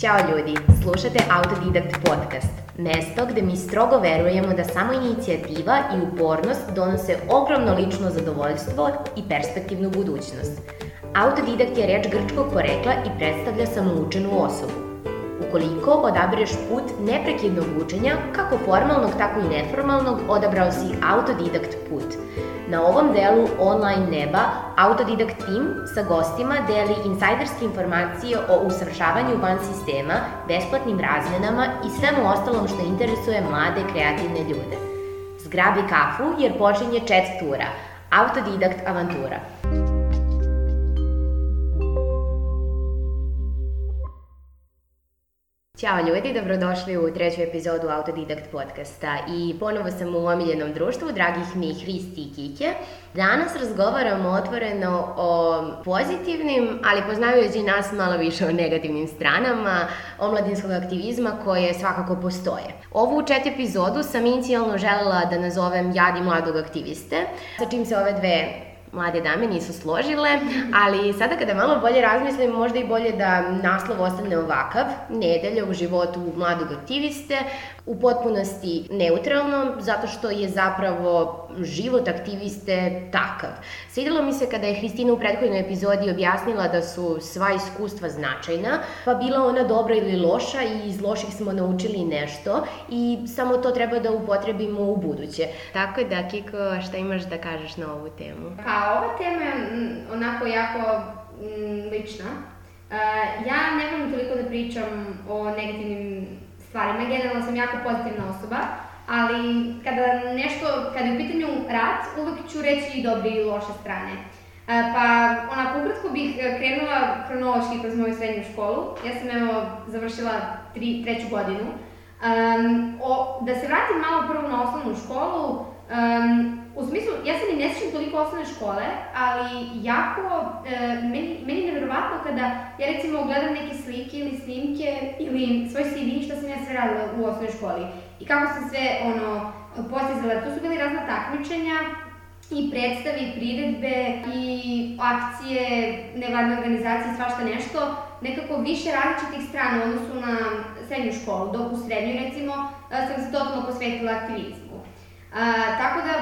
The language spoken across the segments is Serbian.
Ćao ljudi, slušate Autodidakt podcast, mesto gde mi strogo verujemo da samo inicijativa i upornost donose ogromno lično zadovoljstvo i perspektivnu budućnost. Autodidakt je reč grčkog porekla i predstavlja samoučenu osobu ukoliko odabereš put neprekidnog učenja, kako formalnog, tako i neformalnog, odabrao si autodidakt put. Na ovom delu online neba Autodidakt tim sa gostima deli insajderske informacije o usavršavanju van sistema, besplatnim razmenama i svemu ostalom što interesuje mlade kreativne ljude. Zgrabi kafu jer počinje čet tura, Autodidakt avantura. Ćao ljudi, dobrodošli u treću epizodu Autodidakt podcasta i ponovo sam u omiljenom društvu dragih mi Hristi i Kike. Danas razgovaramo otvoreno o pozitivnim, ali poznajući nas malo više o negativnim stranama omladinskog aktivizma koje svakako postoje. Ovu čet epizodu sam inicijalno želela da nazovem Jadi mladog aktiviste, sa čim se ove dve mlade dame nisu složile, ali sada kada malo bolje razmislim, možda i bolje da naslov ostane ovakav, Nedelja u životu mladog aktiviste, u potpunosti neutralno, zato što je zapravo život aktiviste takav. Svidelo mi se kada je Hristina u prethodnoj epizodi objasnila da su sva iskustva značajna, pa bila ona dobra ili loša i iz loših smo naučili nešto i samo to treba da upotrebimo u buduće. Tako da, Kiko, šta imaš da kažeš na ovu temu? Pa, ova tema je mm, onako jako m, mm, lična. Uh, ja ne volim toliko da pričam o negativnim stvarima. Generalno sam jako pozitivna osoba, ali kada nešto, kada je u pitanju rad, uvek ću reći i dobre i loše strane. E, pa, onako, ukratko bih e, krenula hronološki kroz moju srednju školu. Ja sam, evo, završila tri, treću godinu. Um, o, da se vratim malo prvo na osnovnu školu, um, u smislu ja se ne sjećam toliko osnovne škole, ali jako, e, meni, meni je nevjerovatno kada ja recimo gledam neke slike ili snimke ili svoj CV šta sam ja sve radila u osnovnoj školi i kako sam sve ono postizala. Tu su bili razna takmičenja, i predstave i priredbe i akcije nevladne organizacije svašta nešto, nekako više različitih strana u odnosu na srednju školu, dok u srednjoj recimo e, sam se totalno posvetila aktivizmu. A, tako da,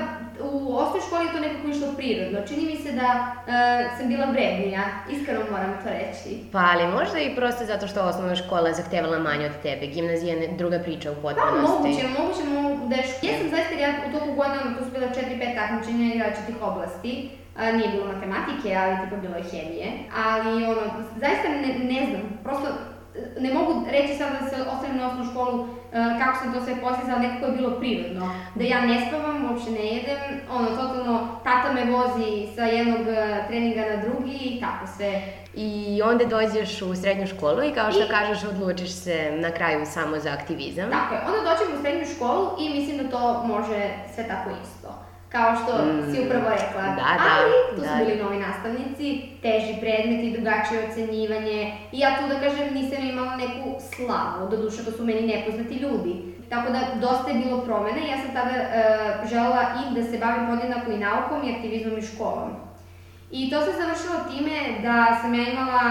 u osnovnoj školi je to nekako išlo prirodno. Čini mi se da a, e, sam bila vrednija, iskreno moram to reći. Pa, ali možda i prosto zato što osnovna škola zahtevala manje od tebe. Gimnazija je druga priča u pa, potpunosti. Pa, moguće, moguće, moguće da je škola. Ja sam zaista, ja u toku godina, to su bila 4-5 takmičenja iz različitih oblasti. A, e, nije bilo matematike, ali tipa bilo je hemije. Ali, ono, zaista ne, ne znam, prosto ne mogu reći sad da se ostavim na osnovnu školu e, kako sam to sve postizala, nekako je bilo prirodno. Da ja ne spavam, uopšte ne jedem, ono, totalno, tata me vozi sa jednog e, treninga na drugi i tako sve. I onda dođeš u srednju školu i kao što I... kažeš, odlučiš se na kraju samo za aktivizam. Tako je, onda dođem u srednju školu i mislim da to može sve tako isto kao što mm. si upravo rekla. Da, da, Ali tu da. su da. bili novi nastavnici, teži predmeti, drugačije ocenjivanje i ja tu da kažem nisam imala neku slavu, doduše to su meni nepoznati ljudi. Tako da dosta je bilo promena i ja sam tada e, želela i da se bavim podjednako i naukom i aktivizmom i školom. I to se završilo time da sam ja imala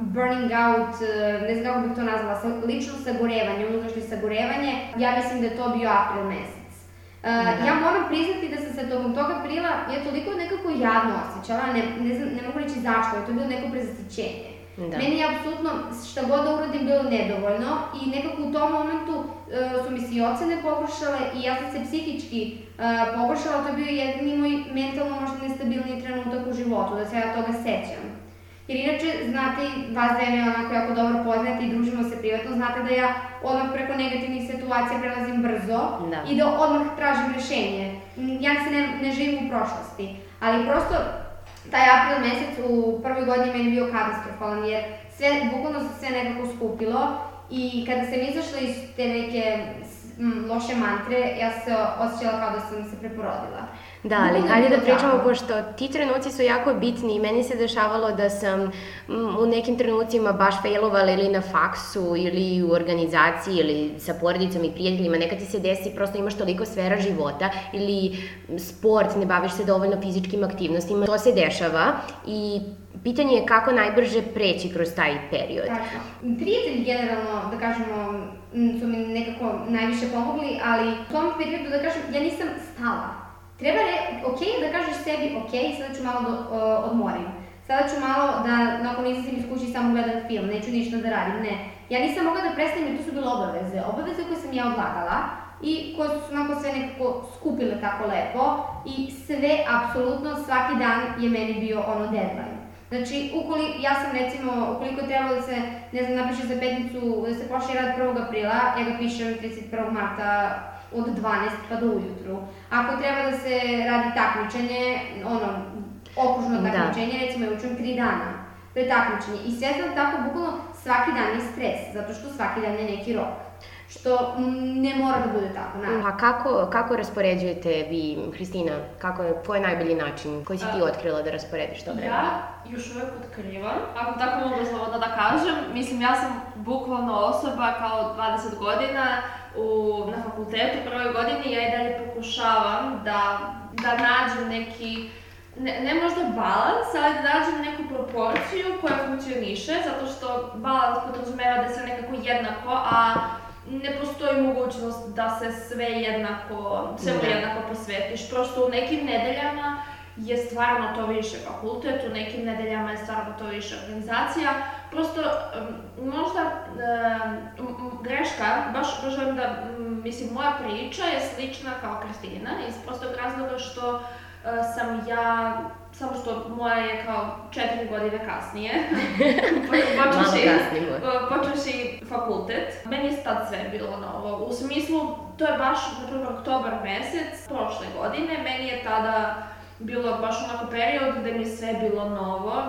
burning out, e, ne znam kako bih to nazvala, lično sagorevanje, unutrašnje sagorevanje. Ja mislim da je to bio april mesec. E, da. Ja moram priznati da sam se tokom tog aprila, ja toliko nekako jadno osjećala, ne, ne, znam, ne mogu reći zašto, je to bilo neko prezasićenje. Da. Meni je apsolutno šta god da uradim bilo nedovoljno i nekako u tom momentu uh, su mi se i ocene pogoršale i ja sam se psihički uh, e, pogoršala, to je bio jedini moj mentalno možda nestabilni trenutak u životu, da se ja toga sećam. Jer inače, znate, vas da je onako jako dobro poznati i družimo se privatno, znate da ja odmah preko negativnih situacija prelazim brzo da. i da odmah tražim rešenje. Ja se ne, ne živim u prošlosti, ali prosto taj april mesec u prvoj godini meni bio katastrofalan, jer sve, bukvalno se sve nekako skupilo i kada sam izašla iz te neke Mm, loše mantre, ja se osjećala kao da sam se preporodila. Da, ali hajde da pričamo, tako. pošto ti trenuci su jako bitni i meni se dešavalo da sam mm, u nekim trenucima baš failovala ili na faksu ili u organizaciji ili sa porodicom i prijateljima. Nekad ti se desi, prosto imaš toliko sfera života ili sport, ne baviš se dovoljno fizičkim aktivnostima. To se dešava i pitanje je kako najbrže preći kroz taj period. Tačno. Prijatelj generalno, da kažemo, su mi nekako najviše pomogli, ali u tom periodu, da kažem, ja nisam stala. Treba re, ok, da kažeš sebi, ok, sada ću malo da uh, odmorim. Sada ću malo da, nakon izlazim iz kuće, samo gledam film, neću ništa da radim, ne. Ja nisam mogla da prestanem, jer to su bile obaveze. Obaveze koje sam ja odlagala i koje su onako sve nekako skupile tako lepo i sve, apsolutno, svaki dan je meni bio ono deadline. Znači, ukoli, ja sam recimo, ukoliko je trebalo da se, ne znam, napiše za petnicu, da se počne rad 1. aprila, ja ga pišem 31. marta od 12 pa do ujutru. Ako treba da se radi takmičenje, ono, okružno da. takmičenje, da. recimo ja učim 3 dana pre takmičenje i sve sam tako bukvalno svaki dan je stres, zato što svaki dan je neki rok što ne mora da bude tako, naravno. A kako, kako raspoređujete vi, Hristina, kako je, ko je najbolji način, koji si ti A, otkrila da rasporediš to vreme? Ja još uvek otkrivam, ako tako mogu slobodno da kažem, mislim ja sam bukvalno osoba kao 20 godina, u, na fakultetu u prvoj godini ja i dalje pokušavam da, da nađem neki ne, ne možda balans, ali da nađem neku proporciju koja funkcioniše, zato što balans podrazumeva da se nekako jednako, a ne postoji mogućnost da se sve jednako, svemu da. jednako posvetiš. Prosto u nekim nedeljama je stvarno to više fakultet, u nekim nedeljama je stvarno to više organizacija. Prosto, možda e, greška, baš, baš da, mislim, moja priča je slična kao Kristina iz prostog razloga što Eh, sam ja, samo što moja je kao četiri godine kasnije, počeši, pa počeši eh, fakultet. Meni je tad sve bilo novo. U smislu, to je baš, na primjer, oktobar mesec prošle godine, meni je tada bilo baš onako period gde mi je sve bilo novo.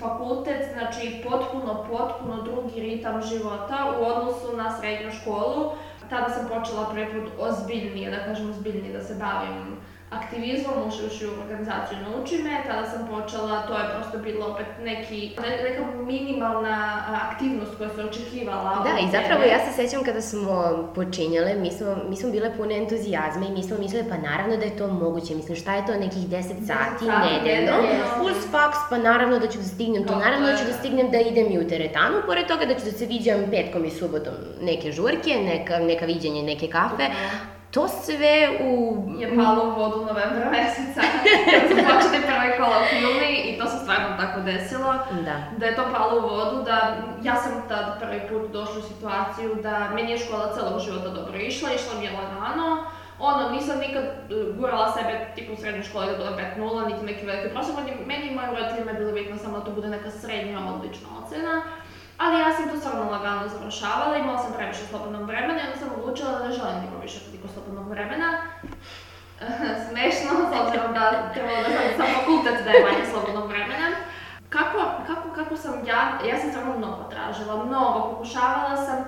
Fakultet, znači potpuno, potpuno drugi ritam života u odnosu na srednju školu. Tada sam počela prvi put ozbiljnije, da kažem ozbiljnije, da se bavim aktivizmom ušavši u organizaciju Nauči me, tada sam počela, to je prosto bilo opet neki, neka minimalna aktivnost koja se očekivala. Da, i zapravo ja se sećam kada smo počinjale, mi smo, mi smo bile pune entuzijazma i mi smo mislile pa naravno da je to moguće, mislim šta je to nekih 10 sati da, nedeljno, uz faks pa naravno da ću da stignem to, naravno da ću da stignem da idem i u teretanu, pored toga da ću da se viđam petkom i subotom neke žurke, neka, neka viđanje neke kafe, To sve u... Je palo u vodu novembra meseca, kad su počeli prvi kolokvijumi i to se stvarno tako desilo. Da. Da je to palo u vodu, da ja sam tad prvi put došla u situaciju da meni je škola celog života dobro išla, išla mi je lagano, ono, nisam nikad e, gurala sebe tipu u srednjoj školi da bude 5-0, niti neki veliki prosjek, meni i moji roditelji me bilo bitno samo da to bude neka srednja odlična ocena. Ali ja sam to stvarno lagano završavala, imala sam previše slobodnog vremena i onda sam odlučila da ne želim da imam više toliko slobodnog vremena. Smešno, s obzirom da trebalo da sam sa fakultet da je manje slobodnog vremena. Kako, kako, kako sam ja, ja sam stvarno mnogo tražila, mnogo, pokušavala sam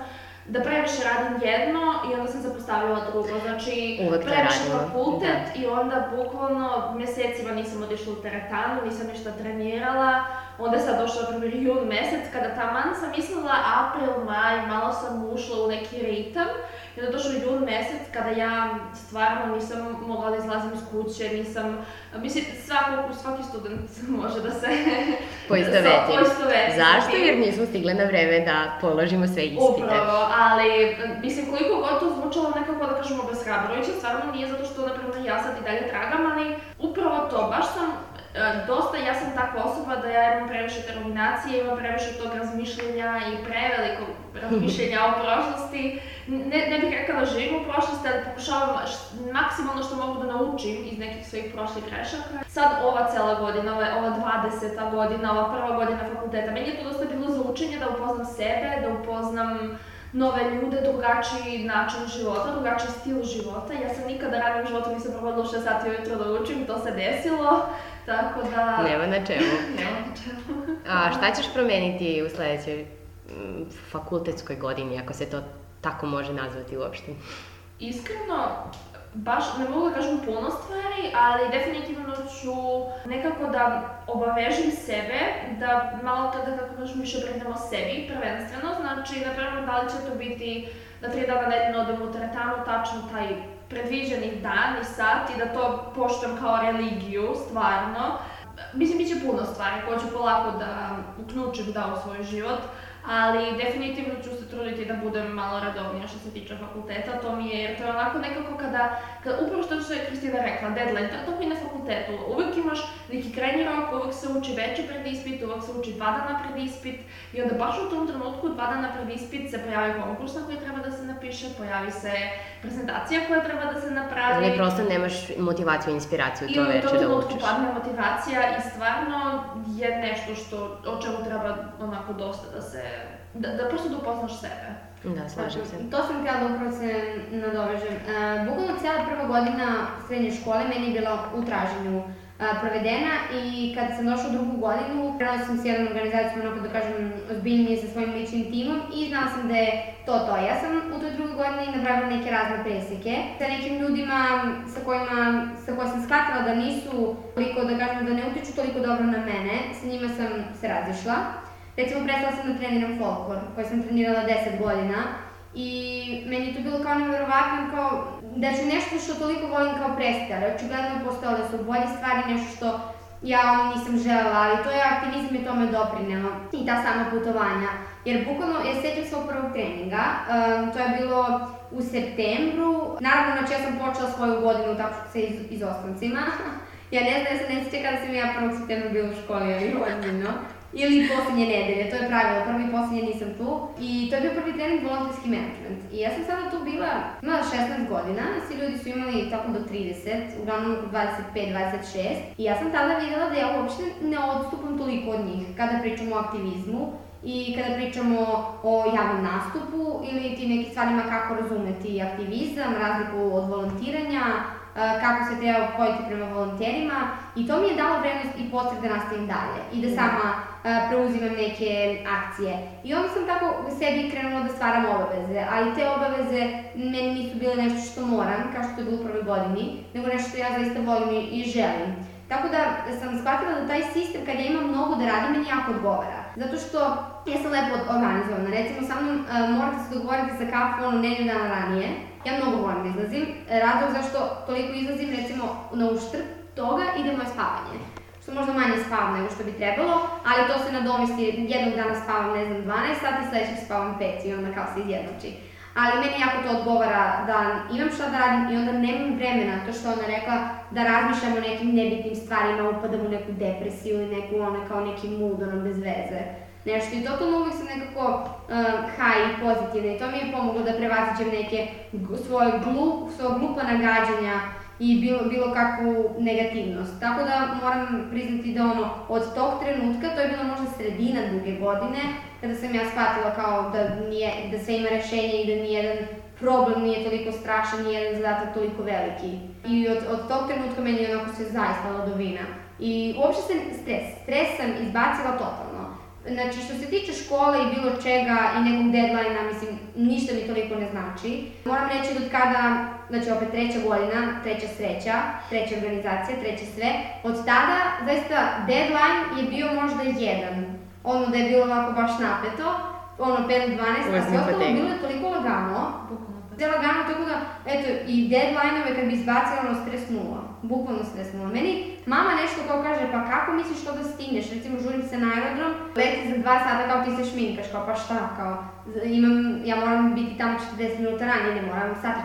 da previše radim jedno i onda sam zapostavljala drugo. Znači, Uvek previše fakultet da. i onda bukvalno mesecima nisam odišla u teretanu, nisam ništa trenirala, onda je sad došao primjer jun mesec, kada taman sam mislila april, maj, malo sam ušla u neki ritam, i onda došao jun mesec kada ja stvarno nisam mogla da izlazim iz kuće, nisam, mislim, svako, svaki student može da se poistoveti. poistoveti. Zašto? Jer nismo stigle na vreme da položimo sve ispite. Upravo, ali mislim koliko god to zvučalo nekako da kažemo obeshrabrujuće, stvarno nije zato što, na primjer, ja sad i dalje tragam, ali upravo to, baš sam E, dosta, ja sam takva osoba da ja imam previše terminacije, imam previše tog razmišljenja i preveliko razmišljenja o prošlosti. Ne, ne bih rekla da živim u prošlosti, ali pokušavam maksimalno što mogu da naučim iz nekih svojih prošlih grešaka. Sad ova cela godina, ova, ova 20. godina, ova prva godina fakulteta, meni je to dosta bilo za učenje da upoznam sebe, da upoznam nove ljude, drugačiji način života, drugačiji stil života. Ja sam nikada ranije u životu nisam provodila 6 sati ujutro da učim, to se desilo, tako da... Nema na čemu. Nema na čemu. A šta ćeš promeniti u sledećoj fakultetskoj godini, ako se to tako može nazvati uopšte? Iskreno, baš, ne mogu da kažem puno stvari, ali definitivno ću nekako da obavežim sebe, da malo tada, kako kažem, više brinemo sebi, prvenstveno, znači, na primjer, da li će to biti da tri dana nedeljno odem u teretanu, tačno taj predviđeni dan i sat i da to poštam kao religiju, stvarno. Mislim, bit će puno stvari koje ću polako da uključim da u svoj život, ali definitivno ću se truditi da budem malo radovnija što se tiče fakulteta, to mi je, jer to je onako nekako kada, kada upravo što je Kristina rekla, deadline, to, to mi je na fakultetu, uvek imaš neki krajnji rok, uvek se uči veći pred ispit, uvek se uči dva dana pred ispit i onda baš u tom trenutku dva dana pred ispit se pojavi konkurs na koji treba da se napiše, pojavi se prezentacija koja treba da se napravi. Ne, prosto nemaš motivaciju i inspiraciju to veče da učiš. I u tom da trenutku padne motivacija i stvarno je nešto što, o čemu treba onako dosta da se da, da prosto da upoznaš sebe. Da, slažem se. To sam htjela da upravo se nadovežem. E, bukvalno cijela prva godina srednje škole meni je bila u traženju e, provedena i kada sam došla u drugu godinu, krenula sam s jednom organizacijom, onako da kažem, ozbiljnije sa svojim ličnim timom i znala sam da je to to. Ja sam u toj drugoj godini napravila neke razne preseke sa nekim ljudima sa kojima, sa kojima sam shvatila da nisu toliko, da kažem, da ne utiču toliko dobro na mene, sa njima sam se razišla. Recimo, prestala da sam da treniram folklor, koji sam trenirala 10 godina, i meni je to bilo kao neverovatno, kao da ću nešto što toliko volim kao prestati, ali očigledno postojale da su bolje stvari, nešto što ja ono nisam želela, ali to je aktivizam i to me doprinela i ta sama putovanja. Jer bukvalno, ja sećam svog prvog treninga, um, to je bilo u septembru, naravno znači ja sam počela svoju godinu tako što iz, izostancima, ja ne znam, ja se ne sjećam kada sam ja 1. septembra bila u školi, ali ozbiljno. Ili poslednje nedelje, to je pravilo, prvi i poslednje nisam tu. I to je bio prvi trening volonterski management. I ja sam sada tu bila, imala 16 godina, svi ljudi su imali tako do 30, uglavnom oko 25-26. I ja sam tada videla da ja uopšte ne odstupam toliko od njih kada pričamo o aktivizmu i kada pričamo o javnom nastupu ili ti neke stvarima kako razumeti aktivizam, razliku od volontiranja, kako se treba obhoditi prema volonterima i to mi je dalo vrednost i potreb da nastavim dalje i da sama preuzimam neke akcije. I onda sam tako u sebi krenula da stvaram obaveze, ali te obaveze meni nisu bile nešto što moram, kao što je bilo u prvoj godini, nego nešto što ja zaista volim i, i želim. Tako da sam shvatila da taj sistem kad ja imam mnogo da radim meni jako odgovara. Zato što ja sam lepo organizovana. Recimo, sa mnom uh, morate se dogovoriti za kafu ono nedelju dana ranije Ja mnogo volim da izlazim. Razlog zašto toliko izlazim, recimo, na uštrb toga ide moje spavanje. Što možda manje spavam nego što bi trebalo, ali to se nadomesti, jednog dana spavam, ne znam, 12 sati, sledećeg spavam 5 i onda kao se izjednači. Ali meni jako to odgovara da imam šta da radim i onda nemam vremena, to što ona rekla, da razmišljam o nekim nebitnim stvarima, upadam u neku depresiju i neku, ono, kao neki mood, ono, bez veze nešto. I totalno uvek sam nekako uh, high i pozitivna i to mi je pomoglo da prevaziđem neke svoje glup, svoje glupa nagađanja i bilo, bilo kakvu negativnost. Tako da moram priznati da ono, od tog trenutka, to je bila možda sredina druge godine, kada sam ja shvatila kao da, nije, da sve ima rešenje i da nijedan problem nije toliko strašan, nijedan zadatak toliko veliki. I od, od tog trenutka meni je onako se zaista ladovina. I uopšte sam stres, stres sam izbacila totalno Znači, što se tiče škole i bilo čega i nekog deadline-a, mislim, ništa mi toliko ne znači. Moram reći da od kada, znači opet treća godina, treća sreća, treća organizacija, treće sve, od tada, zaista, deadline je bio možda jedan. Ono da je bilo ovako baš napeto, ono 5-12, a sve ostalo bilo je toliko lagano, te lagano, tako da, eto, i deadline-ove kad bi izbacila, ono, stresnula. Bukvalno stresnula. Meni mama nešto kao kaže, pa kako misliš to da stigneš? Recimo, žurim se na aerodrom, leti za dva sata kao ti se šminkaš, kao pa šta, kao, imam, ja moram biti tamo 40 minuta ranije, ne moram, sata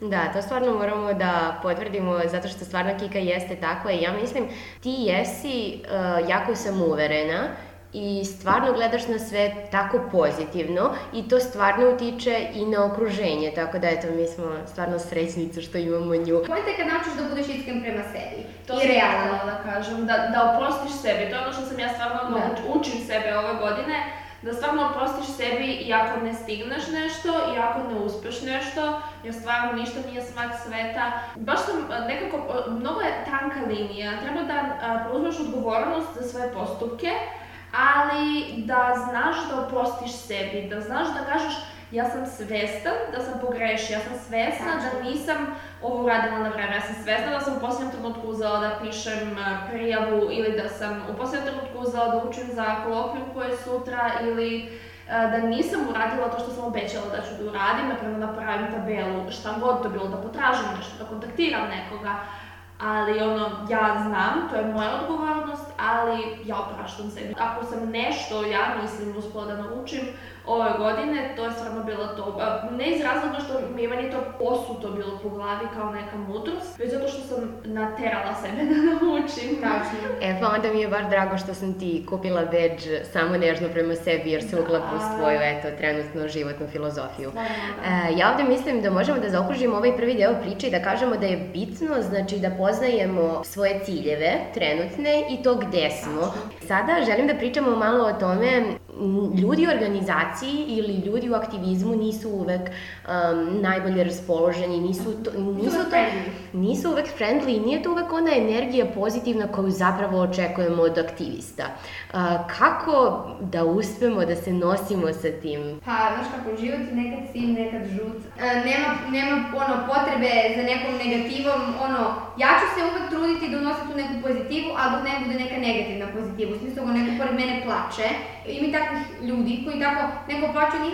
40. Da, to stvarno moramo da potvrdimo zato što stvarno Kika jeste takva i ja mislim ti jesi uh, jako sam uverena i stvarno gledaš na sve tako pozitivno i to stvarno utiče i na okruženje, tako da eto, mi smo stvarno srećnice što imamo nju. Pojenta je kad naučiš da budeš iskren prema sebi to i realno. To da kažem, da, da oprostiš sebi, to je ono što sam ja stvarno da. učim sebe ove godine, da stvarno oprostiš sebi i ako ne stigneš nešto, i ako ne uspeš nešto, jer stvarno ništa nije smak sveta. Baš sam e, nekako, e, mnogo je tanka linija, treba da e, preuzmeš odgovornost za svoje postupke, ali da znaš da oprostiš sebi, da znaš da kažeš ja sam svestan da sam pogrešio, ja sam svesna da nisam ovo uradila na vreme, ja sam svesna da sam u poslednjem trenutku uzela da pišem e, prijavu ili da sam u poslednjem trenutku uzela da učim za kolokviju koje je sutra ili e, da nisam uradila to što sam obećala da ću da uradim, na primjer napravim da tabelu, šta god to bilo, da potražim nešto, da kontaktiram nekoga, ali ono, ja znam, to je moja odgovornost, ali ja opraštam se. Ako sam nešto, ja mislim, uspela da naučim ove godine, to je stvarno bilo to. Ne iz razloga što mi je meni to posuto bilo po glavi kao neka mudrost, već zato što sam naterala sebe da način. Tačno. E, pa onda mi je baš drago što sam ti kupila beđ samo nežno prema sebi, jer se da. uklapa u svoju, eto, trenutno životnu filozofiju. Da, da. ja ovde mislim da možemo da zaokružimo ovaj prvi deo priče i da kažemo da je bitno, znači, da poznajemo svoje ciljeve trenutne i to gde smo. Sada želim da pričamo malo o tome ljudi u organizaciji ili ljudi u aktivizmu nisu uvek um, najbolje raspoloženi, nisu to, nisu to, nisu uvek friendly i nije to uvek ona energija pozitivna koju zapravo očekujemo od aktivista. Uh, kako da uspemo da se nosimo sa tim? Pa, znaš kako, život je nekad sin, nekad žut. E, nema, nema ono, potrebe za nekom negativom, ono, ja ću se uvek truditi da unosim tu neku pozitivu, ali da ne bude neka negativna pozitiva, u smislu ako neko pored mene plače, i mi tako takvih ljudi koji tako neko plaću ni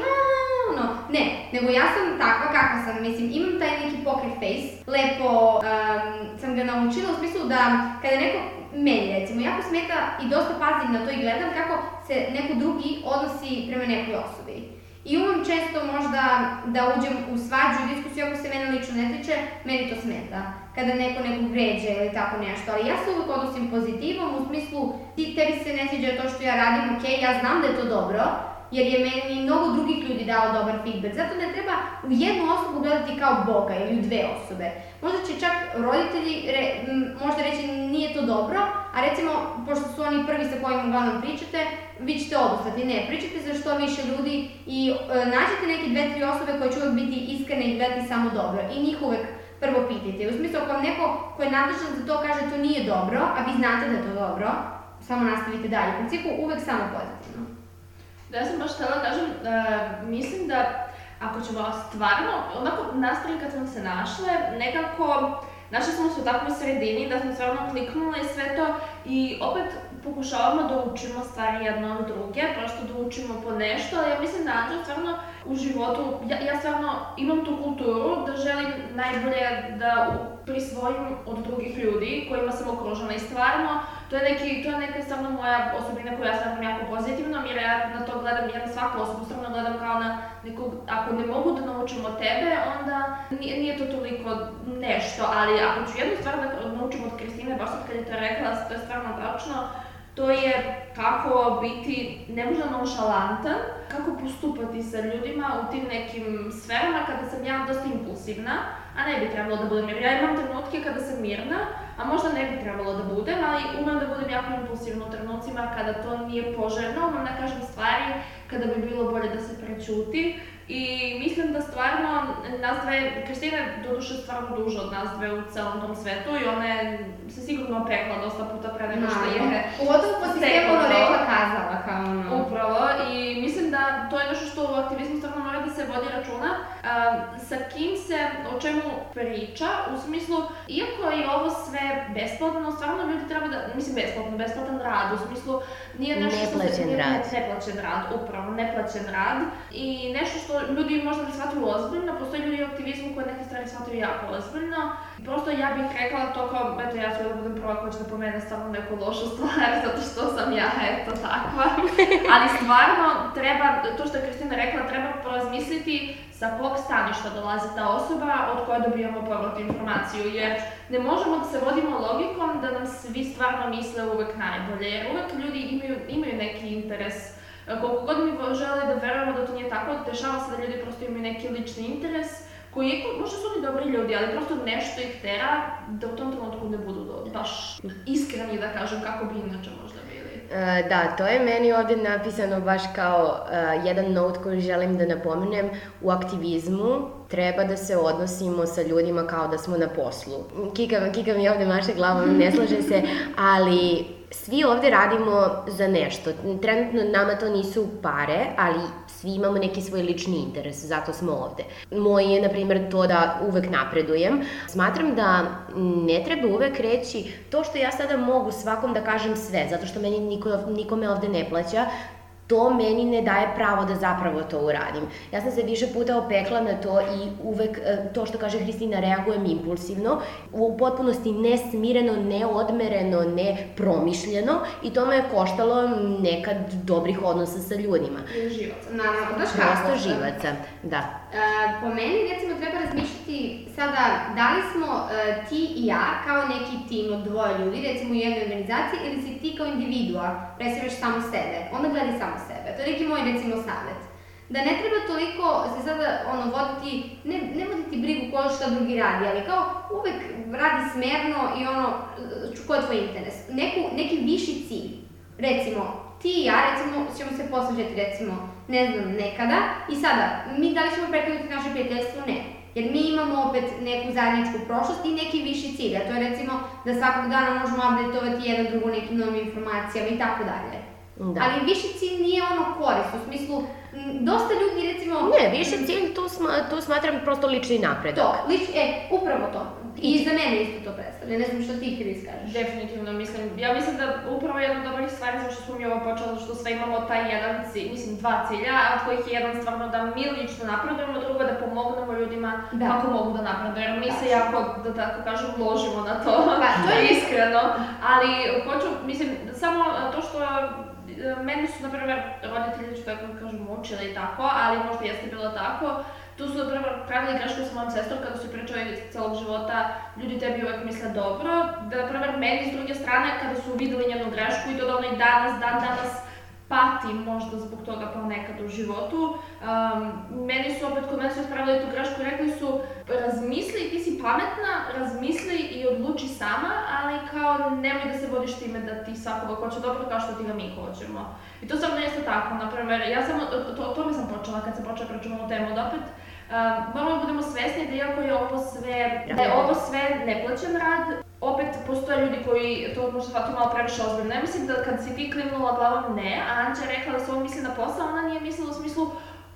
ono, ne, nego ja sam takva kakva sam, mislim, imam taj neki poker face, lepo um, sam ga naučila u smislu da kada neko meni recimo, jako smeta i dosta pazim na to i gledam kako se neko drugi odnosi prema nekoj osobi. I umem često možda da uđem u svađu i diskusiju ako se mene lično ne tiče, meni to smeta kada neko nekog vređa ili tako nešto, ali ja se uvek odnosim pozitivom u smislu ti tebi se ne sviđa to što ja radim, ok, ja znam da je to dobro, jer je meni mnogo drugih ljudi dao dobar feedback. Zato ne treba u jednu osobu gledati kao Boga ili u dve osobe. Možda će čak roditelji re, možda reći nije to dobro, a recimo, pošto su oni prvi sa kojim uglavnom pričate, vi ćete odustati. Ne, pričate za što više ljudi i e, nađete neke dve, tri osobe koje će uvek biti iskrene i gledati samo dobro. I njih uvek prvo pitajte. U smislu, ako vam neko ko je nadležan za to kaže to nije dobro, a vi znate da je to dobro, samo nastavite dalje. U principu, uvek samo pozitivno. Da, ja sam baš htela da kažem, da, mislim da ako ćemo stvarno, onako nastali kad smo se našle, nekako našli smo se u takvoj sredini da smo stvarno kliknule sve to i opet pokušavamo da učimo stvari jedno od druge, prosto da učimo po nešto, ali ja mislim da Anđel stvarno u životu, ja, ja stvarno imam tu kulturu najbolje da prisvojim od drugih ljudi kojima sam okružena i stvarno to je, neki, to je neka samo moja osobina koju ja smatram jako pozitivno jer ja na to gledam, ja na svaku osobu stvarno gledam kao na nekog, ako ne mogu da naučim od tebe, onda nije, nije to toliko nešto, ali ako ću jednu stvar da naučim od Kristine Borsat kad je to rekla, to je stvarno tačno, to je kako biti ne možda nonšalantan, kako postupati sa ljudima u tim nekim sferama kada sam ja dosta impulsivna, a ne bi trebalo da budem Ja imam trenutke kada sam mirna, a možda ne bi trebalo da budem, ali umem da budem jako impulsivna u trenucima kada to nije poželjno, umem da kažem stvari kada bi bilo bolje da se prećuti. I mislim da stvarno nas dve, Kristina je doduše stvarno duža od nas dve u celom tom svetu i ona je se sigurno opekla dosta puta pre nego što je... Pogotovo po sistemu ono da. rekla kazala kao ono. Upravo i mislim da to je nešto što u aktivizmu stvarno vodi računa um, sa kim se, o čemu priča, u smislu, iako je ovo sve besplatno, stvarno ljudi treba da, mislim besplatno, besplatan rad, u smislu nije nešto što... Neplaćen nije, rad. Neplaćen rad, upravo, neplaćen rad i nešto što ljudi možda ne shvataju ozbiljno, postoje ljudi u aktivizmu koji neke stvari shvataju jako ozbiljno, prosto ja bih rekla to kao, eto ja ću da budem prva koja će da pomene samo neku lošu stvar, zato što sam ja, eto, takva. Ali stvarno, treba, to što je Kristina rekla, treba porazmisliti sa kog staništa dolazi ta osoba od koje dobijamo povratnu informaciju, jer ne možemo da se vodimo logikom da nam svi stvarno misle uvek najbolje, jer uvek ljudi imaju, imaju neki interes. Koliko god mi žele da verujemo da to nije tako, dešava se da ljudi prosto imaju neki lični interes, koji je, možda su oni dobri ljudi, ali prosto nešto ih tera da u tom trenutku ne budu do, baš iskreni, da kažem, kako bi inače možda bili. E, da, to je meni ovde napisano baš kao e, jedan note koji želim da napomenem u aktivizmu treba da se odnosimo sa ljudima kao da smo na poslu. Kika, Kika mi ovde maše glavom, ne slaže se, ali svi ovde radimo za nešto. Trenutno nama to nisu pare, ali svi imamo neki svoj lični interes, zato smo ovde. Moj je, na primjer, to da uvek napredujem. Smatram da ne treba uvek reći to što ja sada mogu svakom da kažem sve, zato što meni niko, nikome ovde ne plaća, to meni ne daje pravo da zapravo to uradim. Ja sam se više puta opekla na to i uvek, e, to što kaže Hristina, reagujem impulsivno, u potpunosti nesmireno, neodmereno, nepromišljeno i to me je koštalo nekad dobrih odnosa sa ljudima. Živaca, naravno, baš kako. Prosto da. živaca, da. E, po meni, recimo, treba razmišljati sada da li smo e, ti i ja kao neki tim od dvoje ljudi, recimo u jednoj organizaciji, ili si ti kao individua, predstavljaš samo sebe, onda gledaj samo To je neki moj, recimo, savjet. Da ne treba toliko se sada ono, voditi, ne, ne voditi brigu ko šta drugi radi, ali kao uvek radi smerno i ono, ko je tvoj interes. Neku, neki viši cilj. Recimo, ti i ja, recimo, ćemo se posveđati, recimo, ne znam, nekada i sada, mi da li ćemo prekinuti naše prijateljstvo? Ne. Jer mi imamo opet neku zajedničku prošlost i neki viši cilj, a to je recimo da svakog dana možemo updateovati jedan drugu nekim novim informacijama i tako dalje. Da. Ali više cilj nije ono korist, u smislu, dosta ljudi recimo... Ne, više cilj tu, sma, tu smatram prosto lični napredak. To, lični, e, upravo to. I, I za mene isto to predstavlja, ne znam što ti Kris kažeš. Definitivno, mislim, ja mislim da upravo jedna od dobrih stvari zašto smo mi ovo počeli, što sve imamo taj jedan cilj, mislim dva cilja, a od kojih je jedan stvarno da mi lično napredujemo, drugo da pomognemo ljudima da. kako mogu da napredujemo. mi da. se jako, da tako kažem, ložimo na to, pa, to je iskreno, ali hoću, mislim, samo to što E, meni su, na primer, roditelji, što tako kažem, učili i tako, ali možda jeste bilo tako, tu su, na primer, pravili grešku sa mojom sestrom kako su pričali iz celog života, ljudi tebi uvek misle dobro, da, na primer, meni s druge strane, kada su videli njenu grešku i to da ona i danas, dan danas, patim možda zbog toga ponekad u životu. Um, meni su opet kod mene su ispravili tu grešku i rekli su razmisli, ti si pametna, razmisli i odluči sama, ali kao nemoj da se vodiš time da ti svakoga hoće dobro kao što ti ga mi hoćemo. I to stvarno jeste tako, na primer, ja sam, to, to, mi sam počela kad sam počela pričamo o temu, da opet um, moramo da budemo svesni da iako je ovo sve, da je ovo sve neplaćen rad, opet postoje ljudi koji to možda shvataju malo previše ozbiljno. Ne mislim da kad si ti klimnula glavom ne, a Anđa rekla da se ovo misli na posao, ona nije mislila u smislu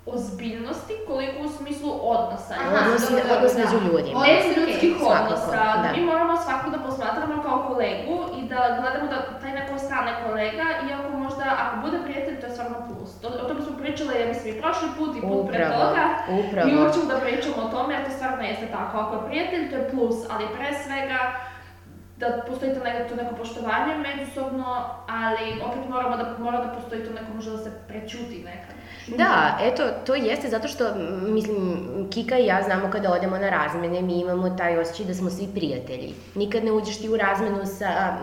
ozbiljnosti koliko u smislu odnosa. Aha, znači, odnos, da, odnos među da, ljudima. Bez ljudskih okay, odnosa. Da. Mi moramo svako da posmatramo kao kolegu i da gledamo da taj neko stane kolega, iako možda, ako bude prijatelj, to je stvarno plus. To, o tome smo pričale, ja mislim, i prošli put i put upravo, pre toga. Upravo. I uvek ćemo da pričamo o tome, jer to stvarno jeste tako. Ako je prijatelj, to je plus, ali pre svega, da postoji to neko, to neko poštovanje međusobno, ali opet moramo da, mora da postoji to neko možda da se prećuti nekad. Da, eto, to jeste zato što, mislim, Kika i ja znamo kada odemo na razmene, mi imamo taj osjećaj da smo svi prijatelji. Nikad ne uđeš ti u razmenu sa,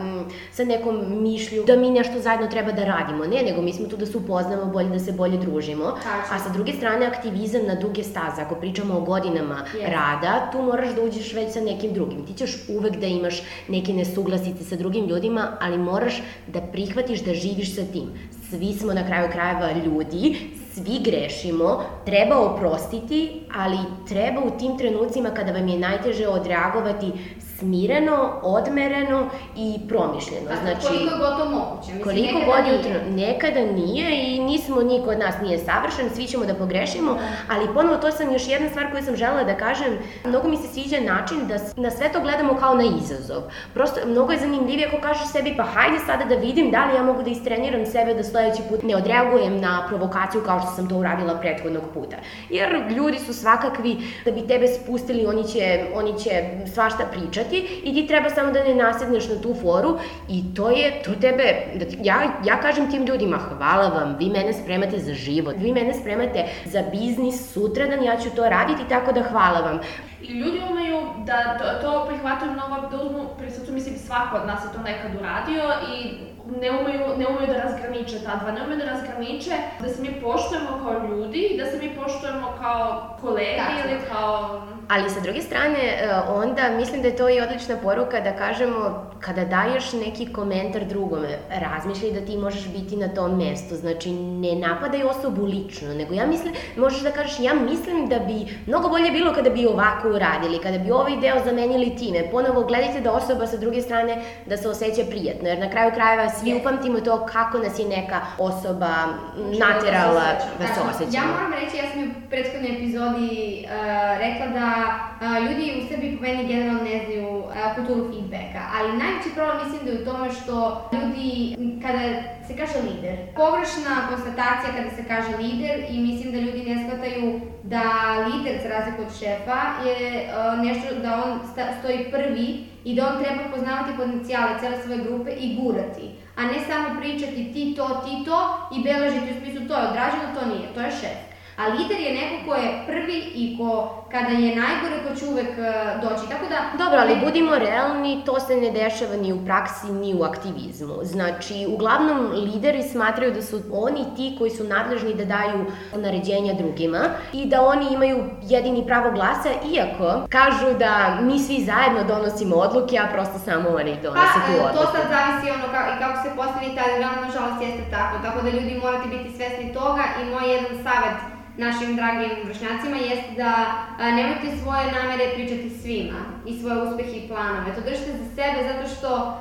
sa nekom mišlju da mi nešto zajedno treba da radimo. Ne, nego mi smo tu da se upoznamo bolje, da se bolje družimo. Tačno. A sa druge strane, aktivizam na duge staze, ako pričamo o godinama yes. rada, tu moraš da uđeš već sa nekim drugim. Ti ćeš uvek da imaš neke nesuglasice sa drugim ljudima, ali moraš da prihvatiš da živiš sa tim. Svi smo na kraju krajeva ljudi, svi grešimo, treba oprostiti, ali treba u tim trenucima kada vam je najteže odreagovati smireno, odmereno i promišljeno. Dakle, znači, koliko je god to moguće. Mislim, koliko god je Nekada nije i nismo, niko od nas nije savršen, svi ćemo da pogrešimo, ali ponovo to sam još jedna stvar koju sam želela da kažem. Mnogo mi se sviđa način da na da sve to gledamo kao na izazov. Prosto, mnogo je zanimljivije ako kažeš sebi, pa hajde sada da vidim da li ja mogu da istreniram sebe da sledeći put ne odreagujem na provokaciju kao što sam to uradila prethodnog puta. Jer ljudi su svakakvi, da bi tebe spustili, oni će, oni će svašta pričati, pričati i ti treba samo da ne nasedneš na tu foru i to je, to tebe, da, ja, ja kažem tim ljudima, hvala vam, vi mene spremate za život, vi mene spremate za biznis sutradan, ja ću to raditi, tako da hvala vam. I ljudi umeju da to, to prihvataju mnogo, da uzmu, mislim svako od nas je to nekad uradio i ne umeju, ne umeju da razgraniče ta dva, ne umeju da razgraniče da se mi poštujemo kao ljudi i da se mi poštujemo kao kolege dakle. ili kao... Ali sa druge strane, e, onda mislim da je to i odlična poruka da kažemo kada daješ neki komentar drugome, razmišljaj da ti možeš biti na tom mestu, znači ne napadaj osobu lično, nego ja mislim, možeš da kažeš ja mislim da bi mnogo bolje bilo kada bi ovako uradili, kada bi ovaj deo zamenili time, ponovo gledajte da osoba sa druge strane da se osjeća prijatno, jer na kraju krajeva svi je. upamtimo to kako nas je neka osoba naterala da se dakle, osjećamo. Ja moram reći, ja sam u prethodnoj epizodi uh, rekla da uh, ljudi u Srbiji po meni generalno ne znaju uh, kulturu feedbacka, ali najveći problem mislim da je u tome što ljudi kada se kaže lider. Pogrešna konstatacija kada se kaže lider i mislim da ljudi ne shvataju da lider, za razliku od šefa, je e, nešto da on stoji prvi i da on treba poznavati potencijale cele svoje grupe i gurati, a ne samo pričati ti to, ti to i beležiti u smislu to je odrađeno, to nije, to je šef. A lider je neko ko je prvi i ko, kada je najgore, ko će uvek e, doći. Tako da... Dobro, ali budimo realni, to se ne dešava ni u praksi, ni u aktivizmu. Znači, uglavnom, lideri smatraju da su oni ti koji su nadležni da daju naređenja drugima i da oni imaju jedini pravo glasa, iako kažu da mi svi zajedno donosimo odluke, a prosto samo oni donose pa, tu e, odluku. Pa, to sad zavisi ono ka, i kako se postavi taj realno, nažalost, jeste tako. Tako da ljudi morate biti svesni toga i moj jedan savet našim dragim vršnjacima jeste da a, nemojte svoje namere pričati svima i svoje uspehe i planove. To držite za sebe zato što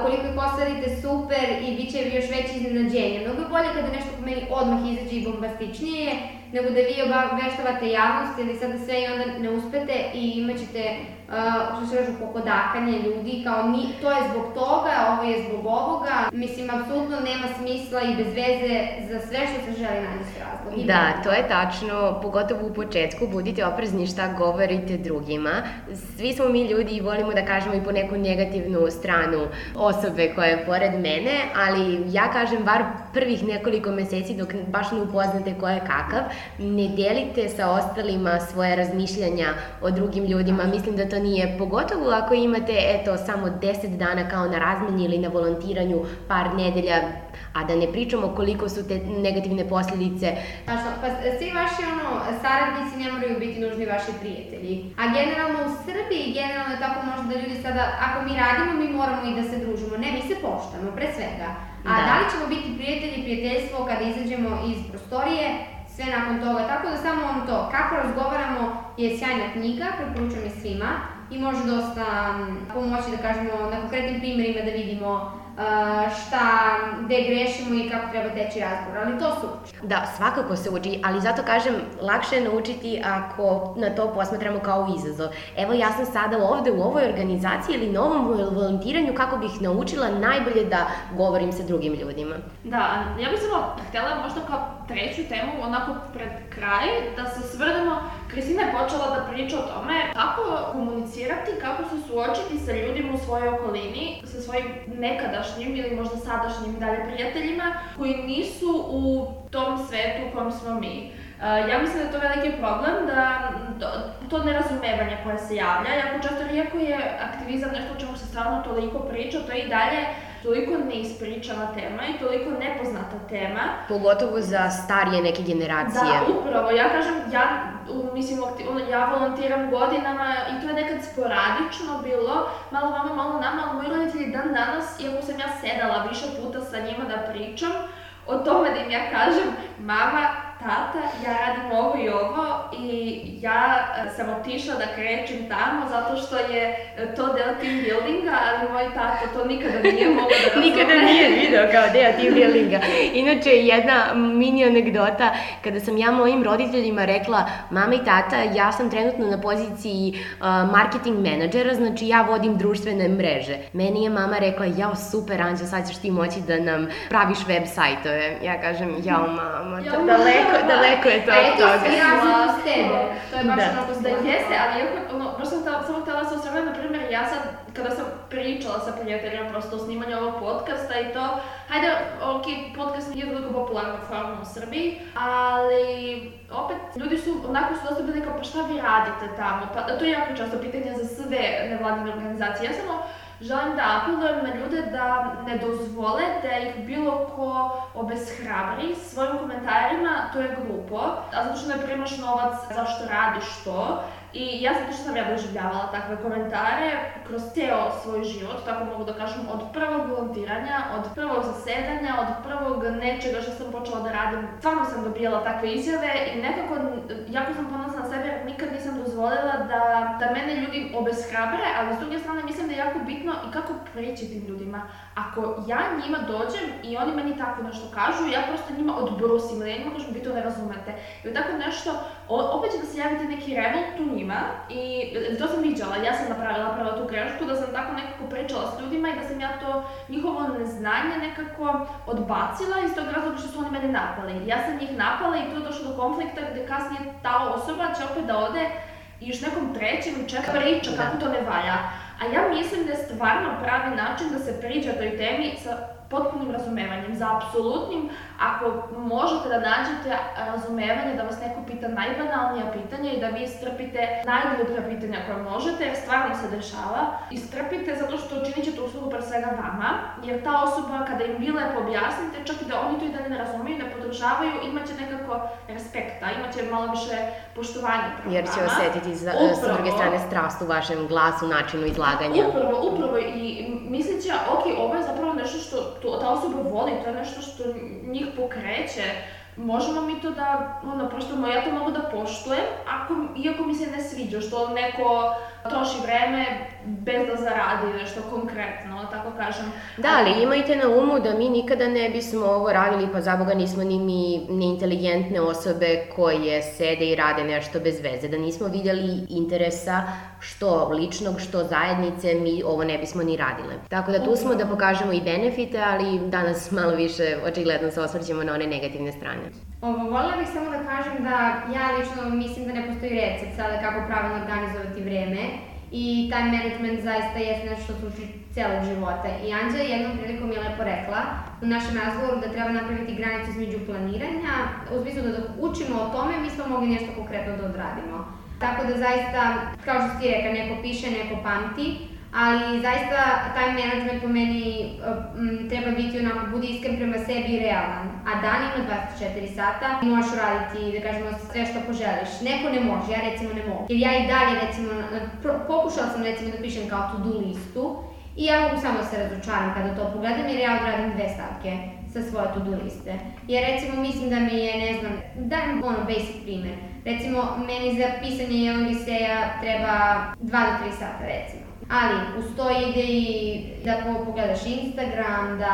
ukoliko ih ostvarite super i bit će još veće iznenađenje. Mnogo je bolje kada nešto po meni odmah izađe i bombastičnije je, nego da vi obavještavate javnost ili sada sve i onda ne uspete i imat ćete, uh, što se kažu, pokodakanje ljudi, kao ni, to je zbog toga, ovo je zbog ovoga. Mislim, apsolutno nema smisla i bez veze za sve što se želi naći razlog. Da, to je tačno, pogotovo u početku, budite oprezni šta govorite drugima. Svi smo mi ljudi i volimo da kažemo i po neku negativnu stranu osobe koja je pored mene, ali ja kažem bar prvih nekoliko meseci dok baš ne upoznate ko je kakav, ne delite sa ostalima svoje razmišljanja o drugim ljudima. Mislim da to nije, pogotovo ako imate eto, samo 10 dana kao na razmeni ili na volontiranju par nedelja, a da ne pričamo koliko su te negativne posledice. Pa, pa svi vaši ono, saradnici ne moraju biti nužni vaši prijatelji. A generalno u Srbiji, generalno je tako možda da ljudi sada, ako mi radimo, mi moramo i da se družimo. Ne, mi se poštamo, pre svega. A da, da li ćemo biti prijatelji prijateljstvo kada izađemo iz prostorije, sve nakon toga. Tako da samo on to, kako razgovaramo je sjajna knjiga, preporučujem je svima i može dosta mm, pomoći da kažemo na konkretnim primjerima da vidimo šta, gde grešimo i kako treba teći razgovor, ali to se uči. Da, svakako se uči, ali zato kažem, lakše je naučiti ako na to posmatramo kao izazov. Evo ja sam sada ovde u ovoj organizaciji ili novom volontiranju kako bih naučila najbolje da govorim sa drugim ljudima. Da, ja bih samo htela možda kao treću temu, onako pred kraj, da se svrnemo Kristina je počela da priča o tome kako komunicirati, kako se suočiti sa ljudima u svojoj okolini, sa svojim nekadašnjim ili možda sadašnjim dalje prijateljima koji nisu u tom svetu u kom smo mi. Uh, ja mislim da je to veliki problem, da to, to nerazumevanje koje se javlja, jako često iako je aktivizam nešto o čemu se stvarno toliko priča, to je i dalje toliko neispričana tema i toliko nepoznata tema. Pogotovo za starije neke generacije. Da, upravo. Ja kažem, ja, mislim, ono, ja volontiram godinama i to je nekad sporadično bilo, malo vama, malo nama, ali moji roditelji dan danas, iako sam ja sedala više puta sa njima da pričam, o tome da im ja kažem, mama, tata, ja radim ovo i ovo i ja e, sam otišla da krećem tamo zato što je e, to deo team buildinga, ali moj tata to nikada nije mogao da razume. nikada nije video kao deo team buildinga. Inače, jedna mini anegdota, kada sam ja mojim roditeljima rekla, mama i tata, ja sam trenutno na poziciji uh, marketing menadžera, znači ja vodim društvene mreže. Meni je mama rekla, jao super Anđa, sad ćeš ti moći da nam praviš web sajtove. Ja kažem, jao mama, to daleko daleko, da, daleko je to od toga. svi razliku s tebe. Da. To je baš da. onako da jeste, ali iako, ono, baš sam htjela, samo htjela da se osvrnuti, na primjer, ja sad, kada sam pričala sa prijateljima prosto o snimanju ovog podcasta i to, hajde, ok, podcast nije toliko popularna forma u Srbiji, ali opet, ljudi su onako su dosta bili kao, pa šta vi radite tamo? Pa, to je jako često pitanje za sve nevladine organizacije. Ja samo Želim da apelujem na ljude da ne dozvole da ih bilo ko obeshrabri svojim komentarima, to je glupo, a zato što ne primaš novac zašto radiš to, I ja zato što sam ja doživljavala takve komentare kroz ceo svoj život, tako mogu da kažem, od prvog volontiranja, od prvog zasedanja, od prvog nečega što sam počela da radim, stvarno sam dobijala takve izjave i nekako, jako sam ponosna na sebe nikad nisam dozvolila da, da mene ljudi obeshrabre, ali s druge strane mislim da je jako bitno i kako preći tim ljudima. Ako ja njima dođem i oni meni tako nešto kažu, ja prosto njima odbrusim, da ja njima kažem, vi to ne razumete. I tako nešto O, opet će da se javite neki revolt u njima i to sam viđala, ja sam napravila prvo tu grešku, da sam tako nekako pričala s ljudima i da sam ja to njihovo neznanje nekako odbacila iz tog razloga što su oni mene napali. Ja sam njih napala i tu je došlo do konflikta gde kasnije ta osoba će opet da ode i još nekom trećem i čeka priča da. kako to ne valja. A ja mislim da je stvarno pravi način da se priđa toj temi sa potpunim razumevanjem, za apsolutnim, ako možete da nađete razumevanje da vas neko pita najbanalnija pitanja i da vi istrpite najgluplja pitanja koja možete, jer stvarno se dešava, istrpite zato što činit ćete uslugu pre svega vama, jer ta osoba kada im vi lepo objasnite, čak i da oni to i da ne razumeju, ne podržavaju, imaće nekako respekta, imaće malo više poštovanja prema Jer će osetiti za, upravo, e, sa druge strane strast u vašem glasu, načinu izlaganja. Upravo, upravo i misliće, ok, ovo je zapravo nešto što to, ta osoba voli, to je nešto što njih pokreće, možemo mi to da, ono, prosto, ja to mogu da poštujem, ako, iako mi se ne sviđa što neko troši vreme bez da zaradi nešto konkretno, tako kažem. Da, ali imajte na umu da mi nikada ne bismo ovo radili, pa za Boga nismo ni mi neinteligentne osobe koje sede i rade nešto bez veze, da nismo vidjeli interesa što ličnog, što zajednice, mi ovo ne bismo ni radile. Tako da tu smo da pokažemo i benefite, ali danas malo više očigledno se osvrćemo na one negativne strane. Ovo, voljela bih samo da kažem da ja lično mislim da ne postoji recept sada kako pravilno organizovati vreme i taj management zaista jeste nešto što se celog života. I Anđela je jednom prilikom je lepo rekla u našem razgovoru da treba napraviti granicu između planiranja, u smislu da dok učimo o tome mi smo mogli nešto konkretno da odradimo. Tako da zaista, kao što ti reka, neko piše, neko pamti, ali zaista taj management po meni e, treba biti onako, budi iskren prema sebi i realan. A dan ima 24 sata i možeš raditi, da kažemo, sve što poželiš. Neko ne može, ja recimo ne mogu. Jer ja i dalje, recimo, e, pokušala sam recimo da pišem kao to-do listu i ja mogu samo da se razočaram kada to pogledam jer ja odradim dve stavke sa svoje to-do liste. Jer recimo mislim da mi je, ne znam, dajem ono basic primer. Recimo, meni za pisanje jednog eseja treba 2 do 3 sata recimo Ali, uz to ide i da pogledaš Instagram, da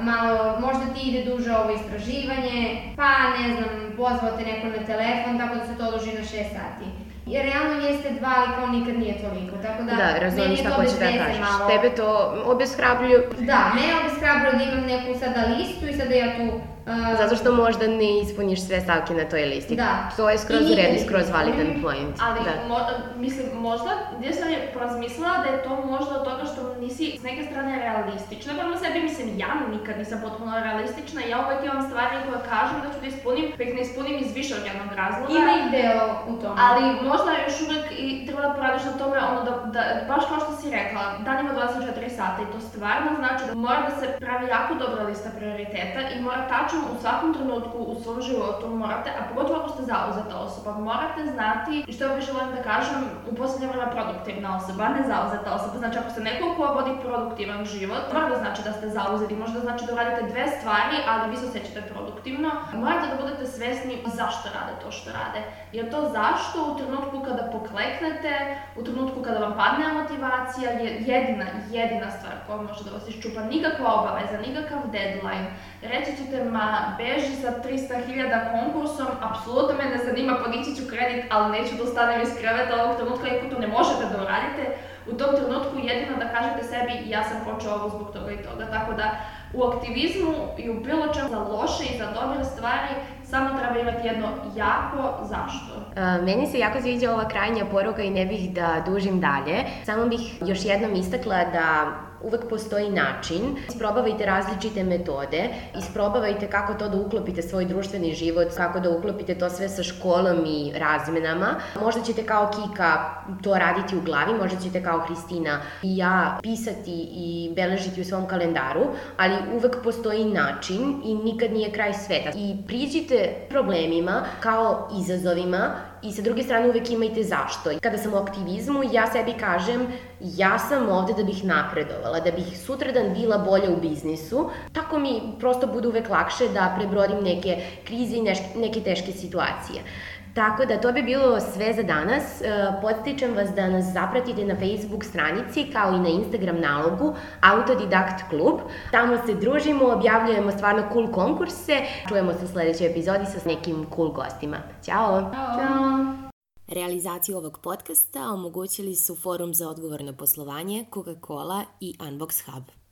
malo, možda ti ide duže ovo istraživanje, pa ne znam, pozvao te neko na telefon, tako da se to odloži na 6 sati. Jer realno jeste dva, ali kao nikad nije toliko, tako da... Da, razumijem šta hoće da kažeš. Malo... Tebe to obeshrabljuju. Da, me obeshrabljuju da imam neku sada listu i sada ja tu Uh, Zato što možda ne ispuniš sve stavke na toj listi. Da. To je skroz u redu, skroz validan mm-hmm. point. Ali, da. mo, mislim, možda, gdje sam je porazmislila da je to možda od toga što nisi s neke strane realistična. Prema sebi, mislim, ja nikad nisam potpuno realistična. Ja uvek imam stvari koje kažem da ću da ispunim, pa ih ne ispunim iz više od jednog razloga. Ima i deo u tome. Ali možda još uvek i treba da poradiš na tome, ono da, da, baš kao što si rekla, dan ima 24 sata i to stvarno znači da mora da se pravi jako dobra lista prioriteta i mora tačno način u svakom trenutku u svom životu morate, a pogotovo ako ste zauzeta osoba, morate znati, što više volim da kažem, u poslednje vreme produktivna osoba, ne zauzeta osoba. Znači, ako ste neko ko vodi produktivan život, mora da znači da ste zauzeti, možda znači da radite dve stvari, ali vi se osjećate produktivno. Morate da budete svesni zašto rade to što rade. Jer to zašto u trenutku kada pokleknete, u trenutku kada vam padne motivacija, je jedina, jedina stvar koja može da vas iščupa. Nikakva obaveza, nikakav deadline. Reći ćete, ma beži sa 300.000 konkursom, apsolutno me ne zanima, podići ću kredit, ali neću da ustanem iz kreveta ovog trenutka, iako to ne možete da uradite, u tom trenutku jedino da kažete sebi ja sam počeo ovo zbog toga i toga, tako da u aktivizmu i u bilo čemu za loše i za dobre stvari samo treba imati jedno jako zašto. E, meni se jako sviđa ova krajnja poruka i ne bih da dužim dalje. Samo bih još jednom istakla da uvek postoji način. Isprobavajte različite metode, isprobavajte kako to da uklopite svoj društveni život, kako da uklopite to sve sa školom i razmenama. Možda ćete kao Kika to raditi u glavi, možda ćete kao Kristina i ja pisati i beležiti u svom kalendaru, ali uvek postoji način i nikad nije kraj sveta. I priđite problemima kao izazovima i sa druge strane uvek imajte zašto. kada sam u aktivizmu, ja sebi kažem ja sam ovde da bih napredovala, da bih sutradan bila bolja u biznisu. Tako mi prosto bude uvek lakše da prebrodim neke krize i neke teške situacije. Tako da to bi bilo sve za danas. E, podstičem vas da nas zapratite na Facebook stranici kao i na Instagram nalogu Autodidakt klub. Tamo se družimo, objavljujemo stvarno cool konkurse. Čujemo se u sledećoj epizodi sa nekim cool gostima. Ćao! Ćao! Ćao. Realizaciju ovog podcasta omogućili su Forum za odgovorno poslovanje, Coca-Cola i Unbox Hub.